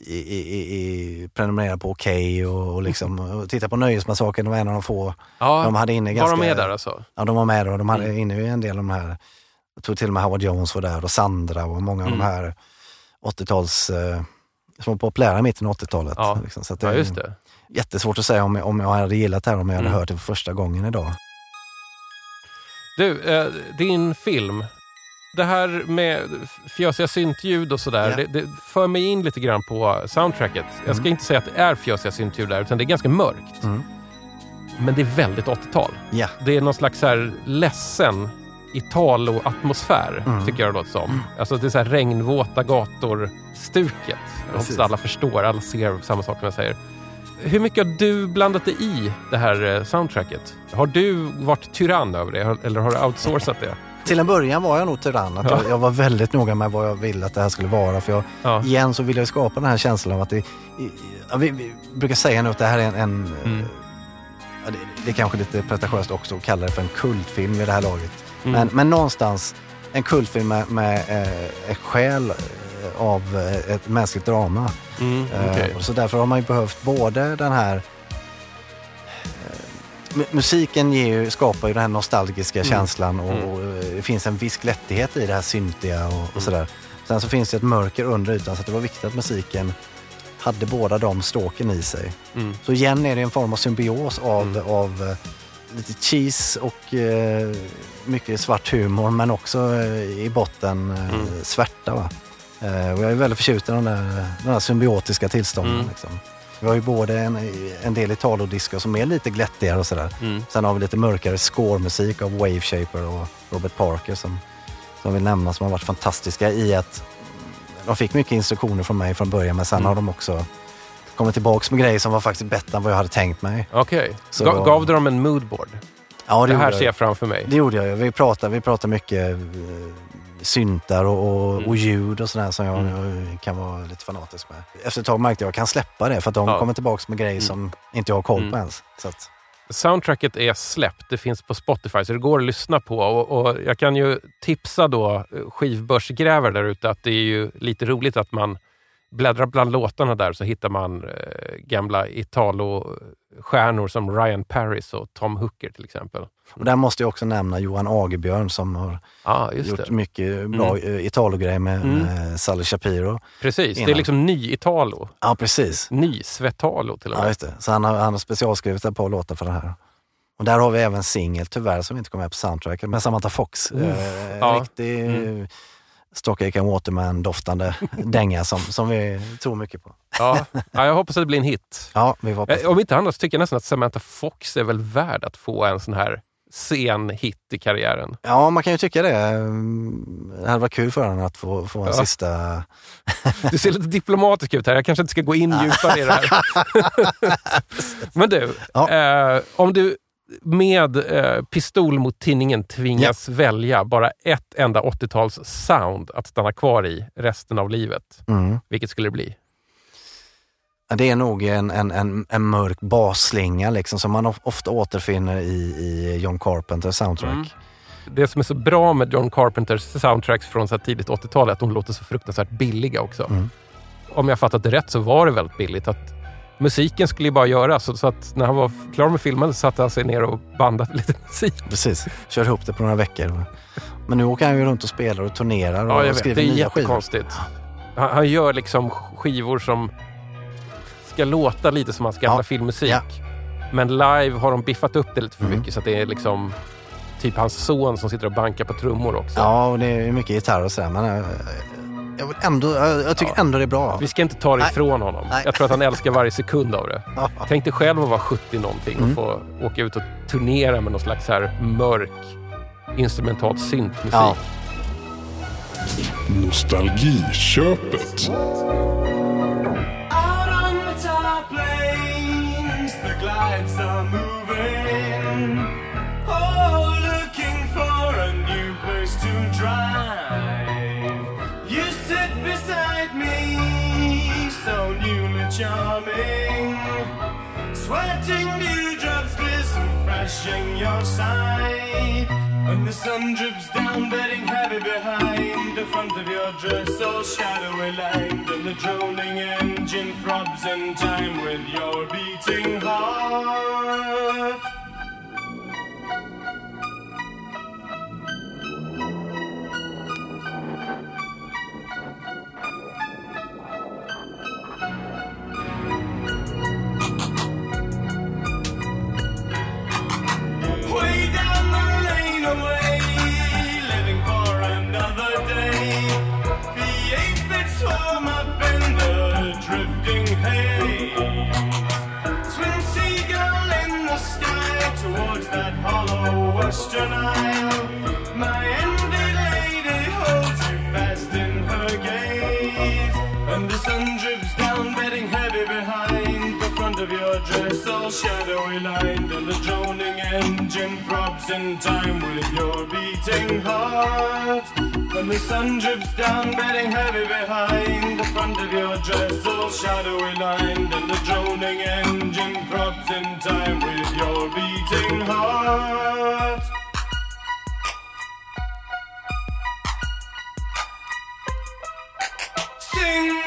i, i, i, i, prenumererad på Okej och, och, liksom, och tittade på Nöjesmassakern. Det var en av de få Ja, de hade inne var ganska... de med där alltså? Ja, de var med och de hade Mm. inne i en del av de här, jag tror till och med Howard Jones var där och Sandra och många av Mm. de här 80-tals, eh, som var populära i mitten av 80-talet. Ja. Liksom. Så att Ja, just det. Jättesvårt att säga om, om jag hade gillat det här om jag hade Mm. hört det för första gången idag. Du, eh, din film. Det här med fjösiga syntljud och sådär, Ja. det, det för mig in lite grann på soundtracket. Jag ska Mm. inte säga att det är fjösiga syntljud där, utan det är ganska mörkt. Mm. Men det är väldigt 80-tal. Ja, Det är någon slags så här ledsen Italo-atmosfär, Mm. tycker jag det låter som. Alltså det är så här regnvåta gator-stuket. Hoppas alla förstår, alla ser samma sak som jag säger. Hur mycket har du blandat dig i det här eh, soundtracket? Har du varit tyrann över det eller har du outsourcat det? Till en början var jag nog tyrann. Att Ja. jag, jag var väldigt noga med vad jag ville att det här skulle vara. För jag, Ja. igen så ville jag skapa den här känslan av att det, i, ja, vi, vi brukar säga nu att det här är en, en Mm. eh, det, det är kanske lite pretentiöst också att kalla det för en kultfilm i det här laget. Mm. Men, men någonstans en kultfilm med, med eh, ett själ eh, av eh, ett mänskligt drama. Mm, Eh, okej. Så därför har man ju behövt både den här eh, Musiken ger ju, skapar ju den här nostalgiska Mm. känslan och, Mm. och eh, det finns en viss glättighet i det här syntiga och, och Mm. sådär. Sen så finns det ett mörker under ytan så det var viktigt att musiken hade båda de stråken i sig. Mm. Så igen är det en form av symbios av, Mm. av eh, lite cheese och eh, mycket svart humor men också eh, i botten eh, svärta. Va? Eh, och jag är väldigt förtjust i de där, de där symbiotiska tillstånden. Mm. Liksom. Vi har ju både en, en del Italo-disco som är lite glättigare och sådär. Mm. Sen har vi lite mörkare scoremusik av Wave Shaper och Robert Parker som, som vill nämna som har varit fantastiska i att de fick mycket instruktioner från mig från början men sen Mm. har de också kommit tillbaks med grejer som var faktiskt bättre än vad jag hade tänkt mig. Okej. Så- Ga- Gav du dem en moodboard? Ja, Det, gjorde här jag. ser jag framför mig. Det gjorde jag. Vi pratade, vi pratade mycket eh, syntar och, och, Mm. och ljud och sådär som jag Mm. kan vara lite fanatisk med. Efter ett tag märkte jag att jag kan släppa det för att de Ja. kommer tillbaks med grejer som inte jag har koll på Mm. ens. Så att, Soundtracket är släppt, det finns på Spotify så det går att lyssna på. Och, och Jag kan ju tipsa då eh, skivbörsgrävare där ute att det är ju lite roligt att man bläddrar bland låtarna där så hittar man eh, gamla Italo-stjärnor som Ryan Paris och Tom Hooker till exempel. och där måste jag också nämna Johan Agerbjörn som har Ja, just gjort det. mycket bra mm. Italo-grejer med, Mm. med Sally Shapiro. Precis, det är innan. liksom ny-Italo. Ja, precis. Ny-Svetalo till och Ja, med. just det. Så han har, han har specialskrivit ett par låtar för det här. Och där har vi även singel, tyvärr, som inte kom med på soundtracket, med Samantha Fox. Uff, eh, ja. Riktig Mm. Stockache Waterman-doftande dänga som, som vi tror mycket på. Ja. ja, jag hoppas att det blir en hit. Ja, vi på. Eh, Om inte annat så tycker jag nästan att Samantha Fox är väl värd att få en sån här sen hit i karriären. Ja, man kan ju tycka det. Mm, Det hade varit kul för henne att få, få en Ja. sista... Du ser lite diplomatisk ut här. Jag kanske inte ska gå in djupare i det här. Men du, Ja. eh, om du med eh, pistol mot tinningen tvingas välja bara ett enda 80-tals sound att stanna kvar i resten av livet, Mm. vilket skulle det bli? Det är nog en, en, en, en mörk basslinga liksom, som man of- ofta återfinner i, i John Carpenters soundtrack. Mm. Det som är så bra med John Carpenters soundtracks från så här tidigt 80-tal är att de låter så fruktansvärt billiga också. Mm. Om jag fattat det rätt så var det väldigt billigt. att Musiken skulle ju bara göras, så, så att när han var klar med filmen satte han sig ner och bandade lite musik. Precis, kör ihop det på några veckor. Men nu åker han ju runt och spelar och turnerar och Ja, jag vet. skriver Det är jättekonstigt. Han, han gör liksom skivor som ska låta lite som hans gamla Ja. filmmusik. Ja. Men live har de biffat upp det lite för Mm. mycket så att det är liksom typ hans son som sitter och bankar på trummor också. Ja, och det är mycket gitarr och sådär. Men jag, vill ändå, jag, jag tycker Ja. ändå det är bra. Vi ska inte ta det Nej. ifrån honom. Nej. Jag tror att han älskar varje sekund av det. Ja. Tänk dig själv att vara 70 någonting och Mm. få åka ut och turnera med någon slags här mörk instrumentalt syntmusik. Ja. Nostalgiköpet. In your side. And the sun drips down, bedding heavy behind the front of your dress, all shadowy lined. And the droning engine throbs in time with your beating heart. Sky towards that hollow western isle. My envied lady holds you fast in her gaze. And the sun drips down, bedding heavy behind the front of your dress, all shadowy lined. And the droning engine throbs in time with your beating heart. And the sun drips down, bedding heavy behind the front of your dress, all shadowy lined. And the droning engine throbs in time with your beating heart. Sing,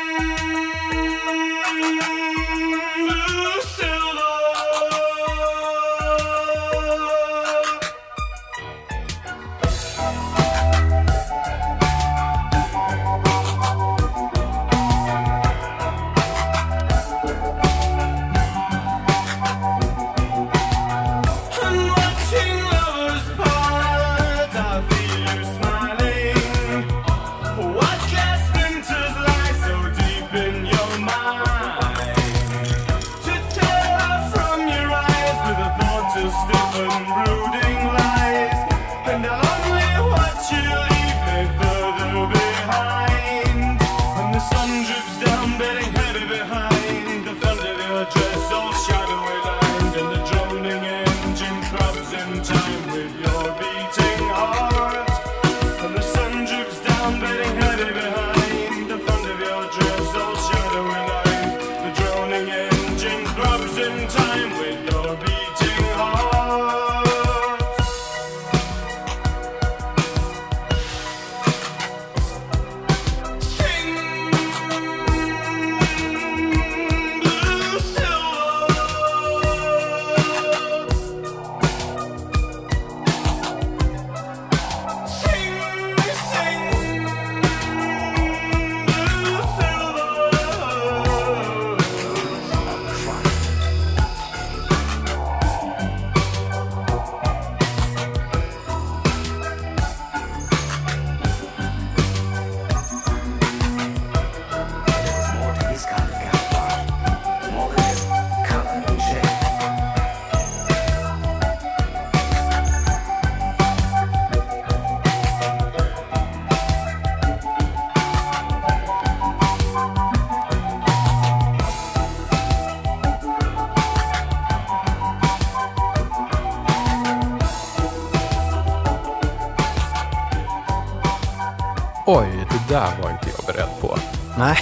där var inte jag beredd på. Nej,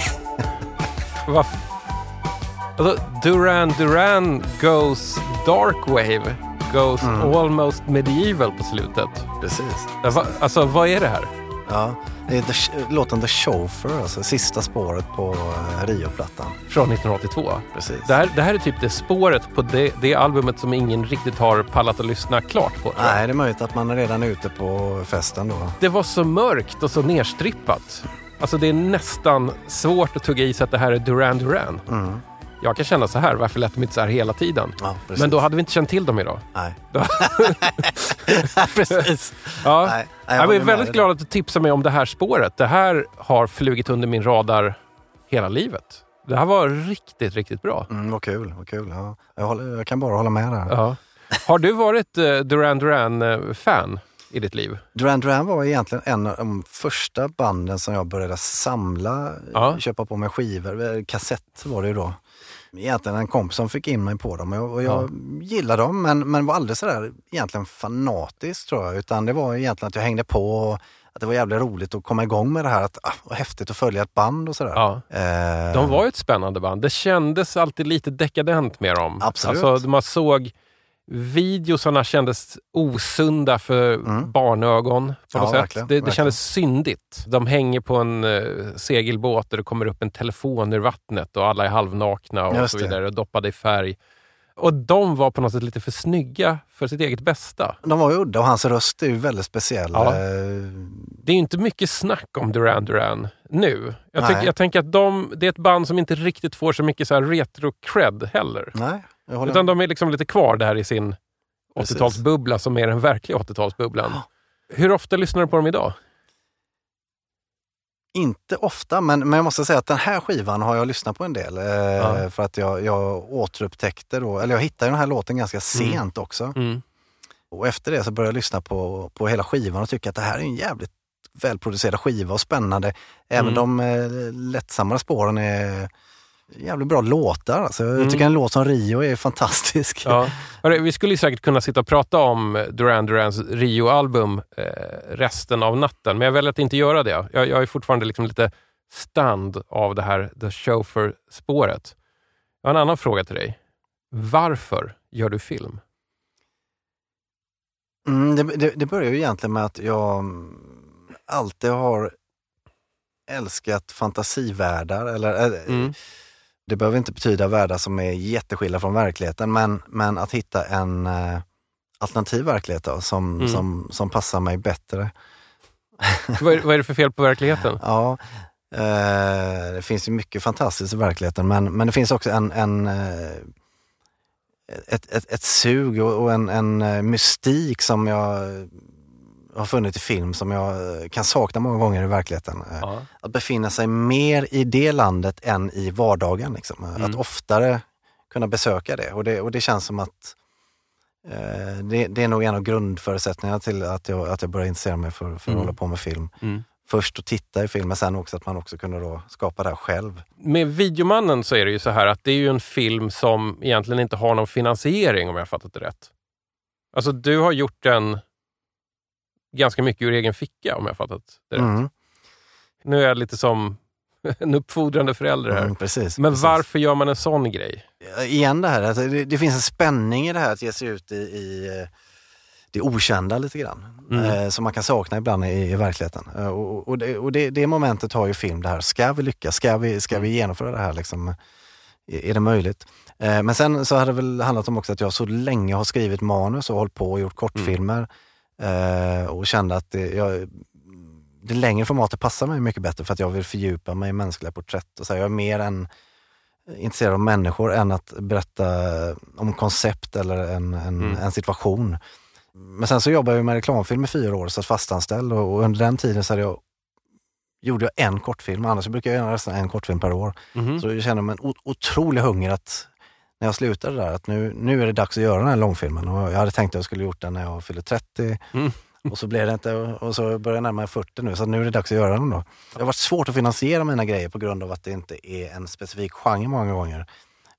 Vad alltså, Duran Duran goes dark wave, goes almost medieval på slutet. precis. Alltså, vad är det här? Ja, det är the, låten The Chauffeur, alltså sista spåret på eh, Rio-plattan. Från 1982. Precis. Det här, det här är typ det spåret på det, det albumet som ingen riktigt har pallat att lyssna klart på. Nej, det är möjligt att man är redan ute på festen då. Det var så mörkt och så nerstrippat. Alltså det är nästan svårt att tugga i sig att det här är Duran Duran. Mm. Jag kan känna så här, varför lät de inte så här hela tiden? Ja. Men då hade vi inte känt till dem idag. Nej. Precis. Ja. Nej, jag jag är väldigt dig glad att du tipsade mig om det här spåret. Det här har flugit under min radar hela livet. Det här var riktigt, riktigt bra. Mm, vad kul, vad kul. Ja. Jag, håller, jag kan bara hålla med där. Ja. Har du varit eh, Duran Duran-fan i ditt liv? Duran Duran var egentligen en av de första banden som jag började samla, Ja. köpa på mig skivor, eh, kassett var det ju då. Egentligen en kompis som fick in mig på dem och jag, jag gillade dem men, men var aldrig sådär egentligen fanatisk tror jag. Utan det var egentligen att jag hängde på och att det var jävligt roligt att komma igång med det här. Att, ah, vad häftigt att följa ett band och sådär. Ja. Eh, De var ju ett spännande band. Det kändes alltid lite dekadent med dem. Absolut. Alltså, man såg videosarna kändes osunda för barnögon på Mm. Ja, något sätt. verkligen, det, det verkligen. kändes syndigt. De hänger på en eh, segelbåt och det kommer upp en telefon ur vattnet och alla är halvnakna och Just så vidare och doppade i färg. Och de var på något sätt lite för snygga för sitt eget bästa. De var ju udda och hans röst är ju väldigt speciell. Ja. Eh, Det är inte mycket snack om Duran Duran nu. Jag, tycker, Nej. jag tänker att de, det är ett band som inte riktigt får så mycket så retro-cred heller. nej, Utan de är liksom lite kvar där i sin Precis. 80-talsbubbla som är den verkliga 80-talsbubblan. Hur ofta lyssnar du på dem idag? Inte ofta, men, men jag måste säga att den här skivan har jag lyssnat på en del. Eh, Ja. För att jag, jag återupptäckte då, eller jag hittade den här låten ganska sent också. Mm. Och efter det så började jag lyssna på, på hela skivan och tycka att det här är en jävligt välproducerad skiva och spännande. Även Mm. de eh, lättsammare spåren är jävligt bra låtar. Alltså, jag Mm. tycker en låt som Rio är fantastisk. Ja. Vi skulle säkert kunna sitta och prata om Duran Durans Rio-album eh, resten av natten, men jag väljer att inte göra det. Jag, jag är fortfarande liksom lite stand av det här The Chauffeur-spåret. Jag har en annan fråga till dig. Varför gör du film? Mm, det, det, det börjar ju egentligen med att jag alltid har älskat fantasivärldar. Eller, eh, Mm. Det behöver inte betyda världar som är jätteskilda från verkligheten, men, men att hitta en eh, alternativ verklighet då, som, Mm. som, som passar mig bättre. vad, är, vad är det för fel på verkligheten? Ja, eh, det finns ju mycket fantastiskt i verkligheten, men, men det finns också en, en eh, ett, ett, ett sug och, en, en eh, mystik som jag har funnit i film som jag eh, kan sakna många gånger i verkligheten. Eh, Ja. Att befinna sig mer i det landet än i vardagen. Liksom. Mm. Att oftare kunna besöka det. Och det, och det känns som att eh, det, det är nog en av grundförutsättningarna till att jag, att jag började intressera mig för, för Mm. att hålla på med film. Mm. Först att titta i film, men sen också att man också kunde då skapa det här själv. Med Videomannen så är det ju så här att det är ju en film som egentligen inte har någon finansiering om jag har fattat det rätt. Alltså du har gjort den ganska mycket ur egen ficka om jag har fattat det rätt. Mm. Nu är jag lite som en uppfordrande förälder här. Mm, precis, Men precis. varför gör man en sån grej? Igen det här, alltså det, det finns en spänning i det här att ge sig ut i, i eh, det okända lite grann. Mm. Eh, som man kan sakna ibland i, i verkligheten. Eh, och och, det, och det, det momentet har ju film det här, ska vi lyckas? Ska vi, ska vi genomföra det här? Liksom? Är, är det möjligt? Eh, men sen så har det väl handlat om också att jag så länge har skrivit manus och hållit på och gjort kortfilmer. Eh, och kände att det, jag, det längre formatet passar mig mycket bättre för att jag vill fördjupa mig i mänskliga porträtt. Och så här, jag är mer än intresserad av människor än att berätta om koncept eller en, en, Mm. en situation. Men sen så jobbade jag med reklamfilm i fyra år, så fast och, och under den tiden så hade jag, gjorde jag en kortfilm, annars brukar jag göra nästan en kortfilm per år. Mhm. Så jag kände mig en otrolig hunger att när jag slutade där, att nu, nu är det dags att göra den här långfilmen. Och jag hade tänkt att jag skulle gjort den när jag fyllde 30 Mm. och så blev det inte och så börjar jag närma mig 40 nu, så nu är det dags att göra den då. Det har varit svårt att finansiera mina grejer på grund av att det inte är en specifik genre många gånger.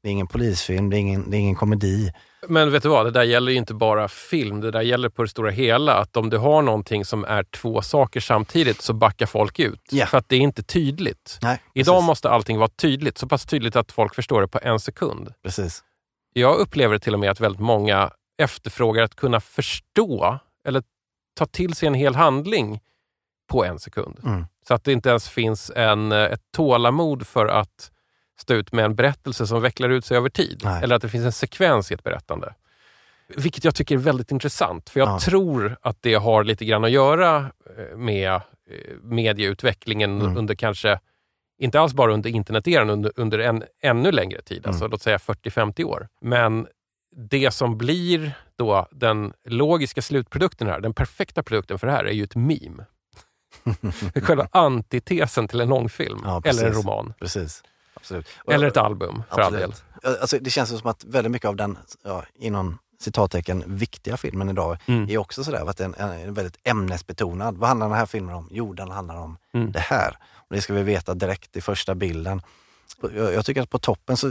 Det är ingen polisfilm, det är ingen, det är ingen komedi. Men vet du vad, det där gäller ju inte bara film. Det där gäller på det stora hela. Att om du har någonting som är två saker samtidigt så backar folk ut. Ja. För att det är inte tydligt. Nej, Idag precis, måste allting vara tydligt. Så pass tydligt att folk förstår det på en sekund. precis. Jag upplever till och med att väldigt många efterfrågar att kunna förstå eller ta till sig en hel handling på en sekund. Mm. Så att det inte ens finns en, eh, ett tålamod för att stå ut med en berättelse som vecklar ut sig över tid. Nej. Eller att det finns en sekvens i ett berättande. Vilket jag tycker är väldigt intressant. För jag Ja. tror att det har lite grann att göra eh, med eh, medieutvecklingen Mm. under kanske, inte alls bara under interneteran, under, under en ännu längre tid. Alltså Mm. låt säga 40-50 år. Men det som blir då den logiska slutprodukten här, den perfekta produkten för det här, är ju ett meme. Själva antitesen till en långfilm Ja, eller en roman. precis. Absolut. Eller ett album för all del. Alltså, det känns som att väldigt mycket av den, ja, inom citattecken, viktiga filmen idag Mm. är också sådär att den är väldigt ämnesbetonad. Vad handlar den här filmen om? Jo, den handlar om Mm. det här. Och det ska vi veta direkt i första bilden. Jag, jag tycker att på toppen så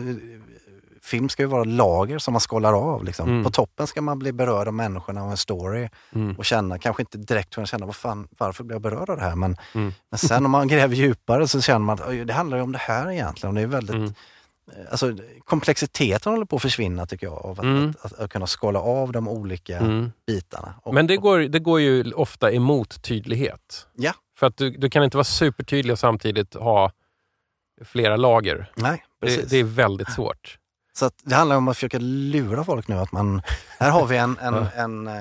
film ska ju vara lager som man skalar av. Liksom. Mm. På toppen ska man bli berörd av människorna och en story Mm. och känna, kanske inte direkt kunna känna vad fan, varför blir jag berörd av det här? Men, Mm. men sen om man gräver djupare så känner man att "Oj, det handlar ju om det här egentligen. Det är väldigt, Mm. alltså, komplexiteten håller på att försvinna tycker jag, av att, Mm. att, att, att kunna skala av de olika Mm. bitarna. Och, Men det går, det går ju ofta emot tydlighet. Ja. För att du, du kan inte vara supertydlig och samtidigt ha flera lager. Nej, precis. Det, det är väldigt svårt. Så det handlar om att försöka lura folk nu att man, här har vi en, en, Ja. en, eh,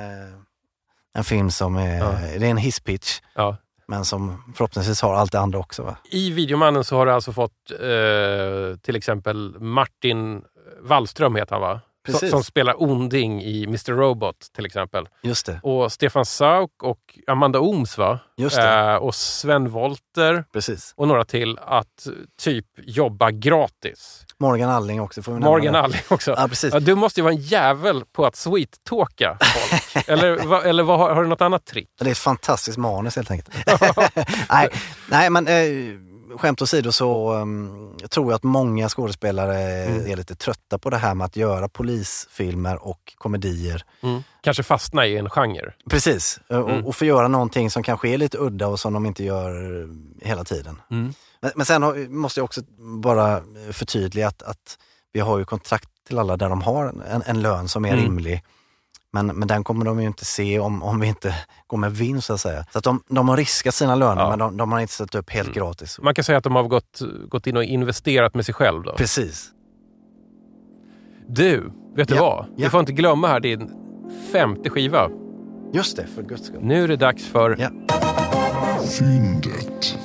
en film som är, Ja. det är en hisspitch, Ja. men som förhoppningsvis har allt det andra också. Va? I Videomannen så har du alltså fått eh, till exempel Martin Wallström heter han va? Precis. Som, spelar onding i Mr Robot till exempel. Just det, Och Stefan Sauk och Amanda Ooms va? just det. Eh, och Sven Volter Precis. och några till att typ jobba gratis. Morgan Alling också. Får vi Morgan det. Alling också. Ja, precis. Du måste ju vara en jävel på att sweet-talka folk. eller va, eller vad, har, har du något annat trick? Det är ett fantastiskt manus helt enkelt. nej, nej, men eh, skämt åsido så um, tror jag att många skådespelare Mm. är lite trötta på det här med att göra polisfilmer och komedier. Kanske fastna i en genre. Precis, eh, Mm. och, och få göra någonting som kanske är lite udda och som de inte gör eh, hela tiden. Mm. Men, men sen har, måste jag också bara eh, förtydliga att, att vi har ju kontrakt till alla där de har en, en lön som är Mm. rimlig. Men, men den kommer de ju inte se om, om vi inte går med vinst så att säga. Så att de, de har riskat sina löner Ja. men de, de har inte ställt upp helt Mm. gratis. Man kan säga att de har gått, gått in och investerat med sig själv. Då. Precis. Du, vet du Ja, vad? Vi ja. får inte glömma här din femte skiva. Just det, för guds skull. Nu är det dags för... Ja. Fyndet.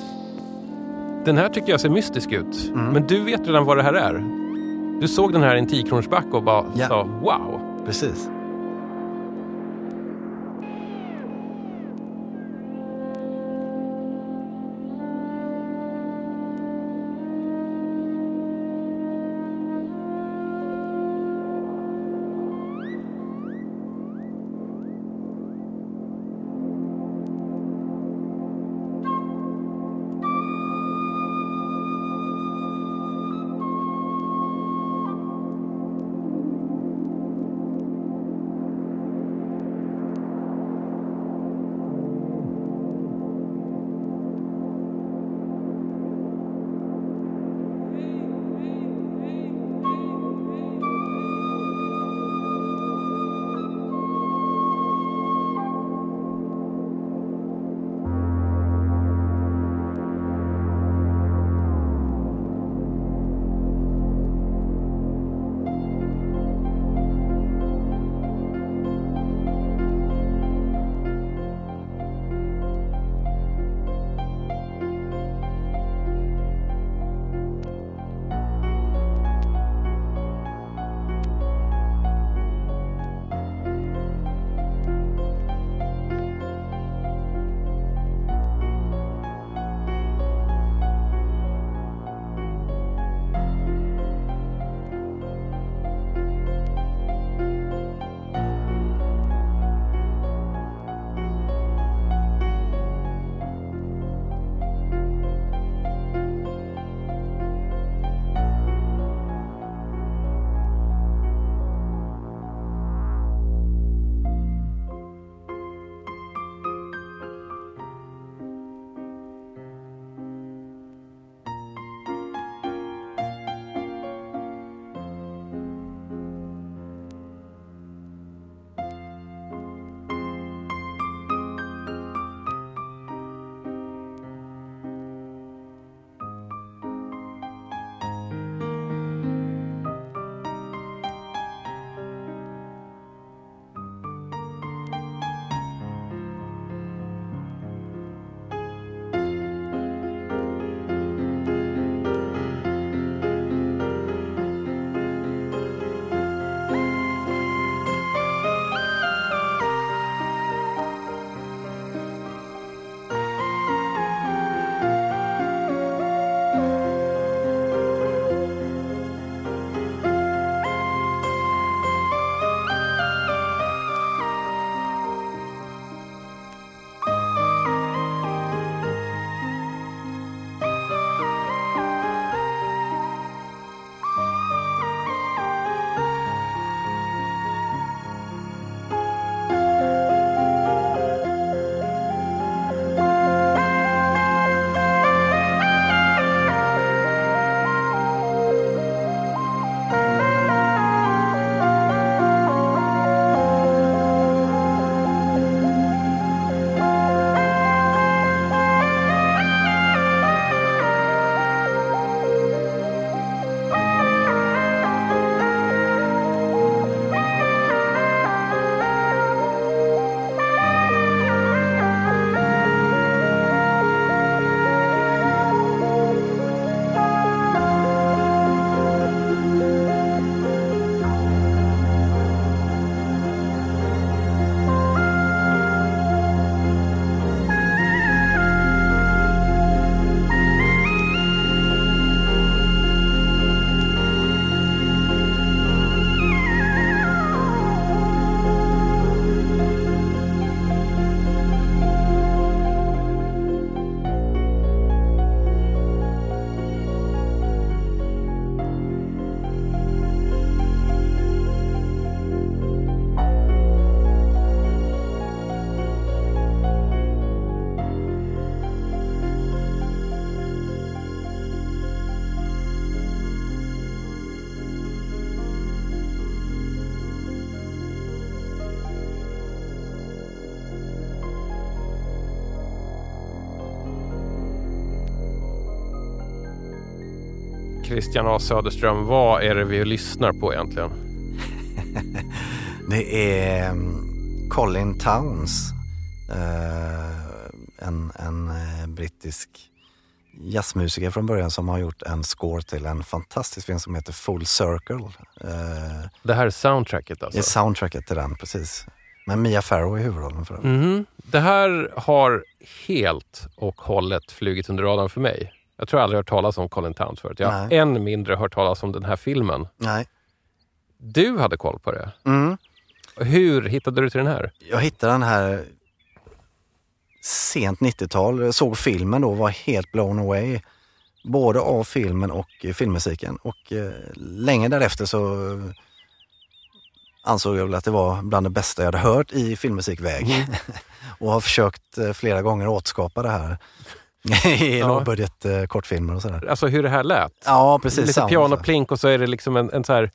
Den här tycker jag ser mystisk ut. Mm. Men du vet redan vad det här är. Du såg den här i en 10-kronorsback och bara Ja. sa wow. Precis. Christian A Söderström, vad är det vi lyssnar på egentligen? Det är mm, Colin Towns, eh, en, en eh, brittisk jazzmusiker från början som har gjort en score till en fantastisk film som heter Full Circle. Eh, Det här är soundtracket alltså? Det är soundtracket till den, precis. Med Mia Farrow i huvudrollen för övrigt. Mhm. Det här har helt och hållet flugit under radarn för mig. Jag tror jag aldrig hört talas om Colin Towns förut. Jag har Nej. än mindre hört talas om den här filmen. Nej. Du hade koll på det. Mm. Hur hittade du till den här? Jag hittade den här sent 90-tal, Jag såg filmen då och var helt blown away. Både av filmen och filmmusiken. Och eh, länge därefter så ansåg jag väl att det var bland det bästa jag hade hört i filmmusikväg. och har försökt eh, flera gånger återskapa det här i Ja. lågbudget eh, kortfilmer och sådär. Alltså hur det här lät? Ja, precis. Lite pianoplink och så är det liksom en, en så här,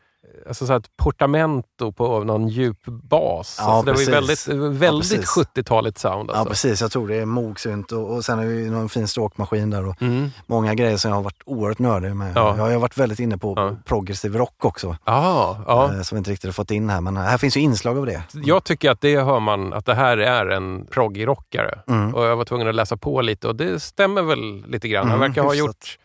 alltså så ett portamento på någon djup bas. Ja, alltså det var ju precis. väldigt, väldigt precis. 70-taligt sound. Ja Alltså. precis, jag tror det är mogsynt och, och sen är det ju någon fin stråkmaskin där och Mm. många grejer som jag har varit oerhört nördig med. Ja. Jag har varit väldigt inne på Ja. progressiv rock också. Ah, ja. eh, Som vi inte riktigt har fått in här men här finns ju inslag av det. Jag tycker att det hör man att det här är en proggy-rockare. Mm. Och jag var tvungen att läsa på lite och det stämmer väl lite grann. Han Mm, verkar ha gjort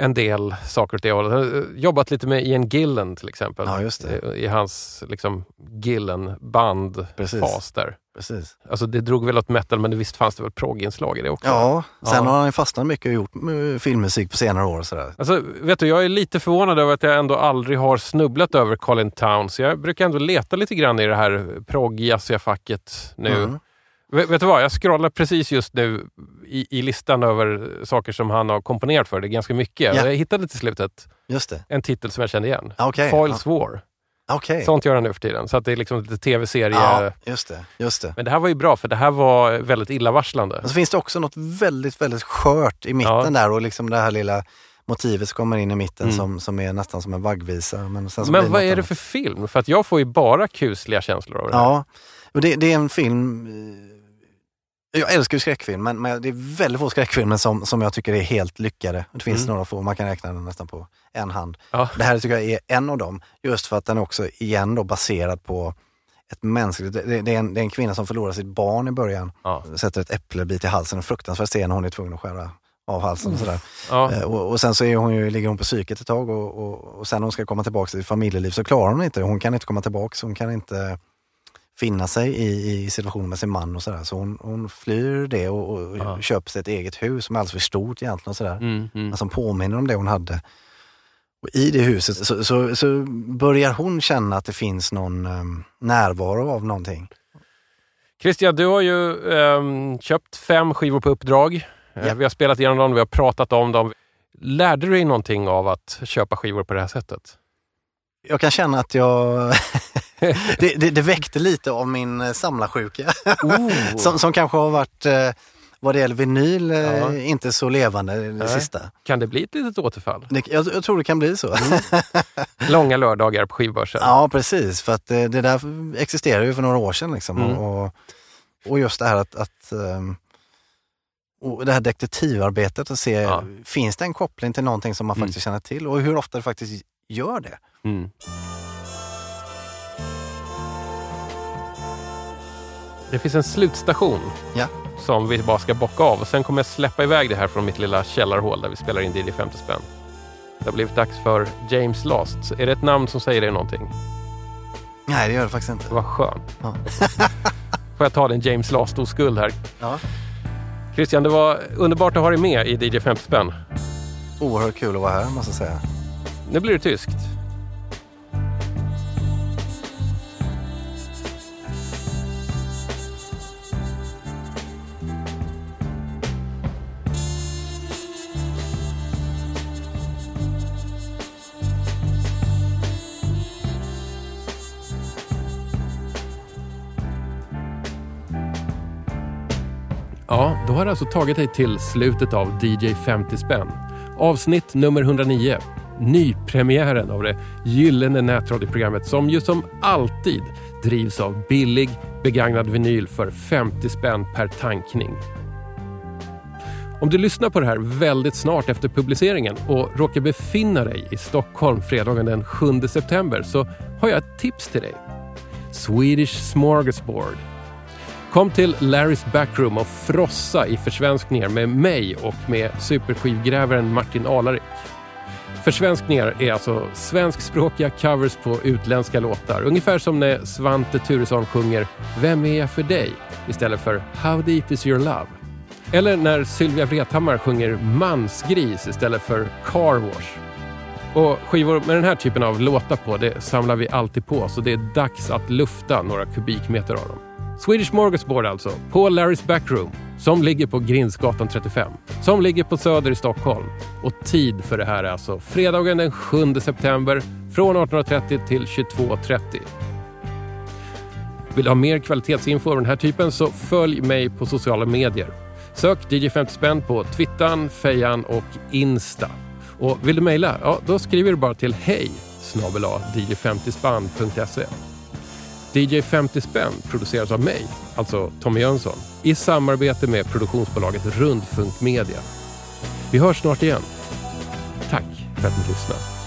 en del saker åt det hållet. Han har eh, jobbat lite med Ian Gillen till exempel. Ja, just det. I, I hans liksom, Gillen-bandfas där. Precis. Alltså det drog väl åt metal men visst fanns det väl progginslag i det också? Ja, sen Ja. har han fastnat mycket och gjort eh, filmmusik på senare år. och Sådär. Alltså, vet du, jag är lite förvånad över att jag ändå aldrig har snubblat över Colin Towns. Jag brukar ändå leta lite grann i det här progg facket nu. Mm. Vet, du vad, jag scrollar precis just nu i, i listan över saker som han har komponerat för. Det är ganska mycket. Ja. Jag hittade till slut ett, Just det. en titel som jag kände igen. Okej, Foils War. Okej. Sånt gör han nu för tiden. Så att det är liksom lite tv-serie. Ja, just det. Just det. Men det här var ju bra för det här var väldigt illavarslande. Och så finns det också något väldigt, väldigt skört i mitten Ja. där och liksom det här lilla motivet som kommer in i mitten Mm. som, som är nästan som en vaggvisa. Men, Men vad är det för film? För att jag får ju bara kusliga känslor av det här. Ja, och det, det är en film eh, jag älskar ju skräckfilm, men, men det är väldigt få skräckfilmer som, som jag tycker är helt lyckade. Det finns Mm. några få, man kan räkna den nästan på en hand. Ja. Det här tycker jag är en av dem, just för att den är också igen då baserad på ett mänskligt... Det, det, är en, det är en kvinna som förlorar sitt barn i början, Ja. sätter ett äpplebit i halsen, en fruktansvärd scen hon är tvungen att skära av halsen. Och, sådär. Ja. Eh, och, och sen så är hon ju, ligger hon på psyket ett tag och, och, och sen när hon ska komma tillbaka till familjeliv så klarar hon inte. Hon kan inte komma tillbaka, hon kan inte finna sig i, i situationen med sin man och sådär. Så hon, hon flyr det och, och Ja. köper sig ett eget hus som är alldeles för stort egentligen. Och sådär. Mm, mm. Men som påminner om det hon hade. Och I det huset så, så, så börjar hon känna att det finns någon um, närvaro av någonting. Christian, du har ju ehm, köpt fem skivor på uppdrag. Eh, Ja. Vi har spelat igenom dem, vi har pratat om dem. Lärde du dig någonting av att köpa skivor på det här sättet? Jag kan känna att jag... det, det, det väckte lite av min eh, samlarsjuka. Oh. som, som kanske har varit, eh, vad det gäller vinyl, eh, Ja. inte så levande det Nej. sista. Kan det bli ett litet återfall? Det, jag, jag tror det kan bli så. Långa lördagar på skivbörsen. ja, precis. För att det där existerade ju för några år sedan. Liksom. Mm. Och, och just det här att, att ehm, och det här detektivarbetet och se, Ja. finns det en koppling till någonting som man Mm. faktiskt känner till och hur ofta det faktiskt gör det. Mm. Det finns en slutstation Ja. som vi bara ska bocka av. Och sen kommer jag släppa iväg det här från mitt lilla källarhål där vi spelar in DJ 50 spänn. Det har blivit dags för James Last. Är det ett namn som säger dig någonting? Nej, det gör det faktiskt inte. Vad skönt. Ja. Får jag ta din James Last-oskuld här? Ja. Christian, det var underbart att ha dig med i DJ 50 spänn. Oerhört kul att vara här måste jag säga. Nu blir det tyskt. Ja, då har det alltså tagit dig till slutet av DJ 50 spänn. Avsnitt nummer 109. Nypremiären av det gyllene nätradioprogrammet som ju som alltid drivs av billig begagnad vinyl för 50 spänn per tankning. Om du lyssnar på det här väldigt snart efter publiceringen och råkar befinna dig i Stockholm fredagen den 7 september så har jag ett tips till dig. Swedish Smorgasbord. Kom till Larrys Backroom och frossa i försvenskningar med mig och med superskivgrävaren Martin Alarik. Försvenskningar är alltså svenskspråkiga covers på utländska låtar. Ungefär som när Svante Thuresson sjunger “Vem är jag för dig?” istället för “How deep is your love?” Eller när Sylvia Vrethammar sjunger “Mansgris” istället för “Car wash”. Och skivor med den här typen av låtar på, det samlar vi alltid på så det är dags att lufta några kubikmeter av dem. Swedish Smorgasbord alltså, på Larrys Backroom, som ligger på Grindsgatan 35, som ligger på Söder i Stockholm. Och tid för det här är alltså fredagen den 7 september från 18.30 till 22.30. Vill du ha mer kvalitetsinfo av den här typen så följ mig på sociala medier. Sök DJ 50 spänn på Twittan, Fejan och Insta. Och vill du mejla? Ja, då skriver du bara till hej snabel dj50spann.se. DJ 50 spänn produceras av mig, alltså Tommy Jönsson, i samarbete med produktionsbolaget Rundfunk Media. Vi hörs snart igen. Tack för att ni lyssnade.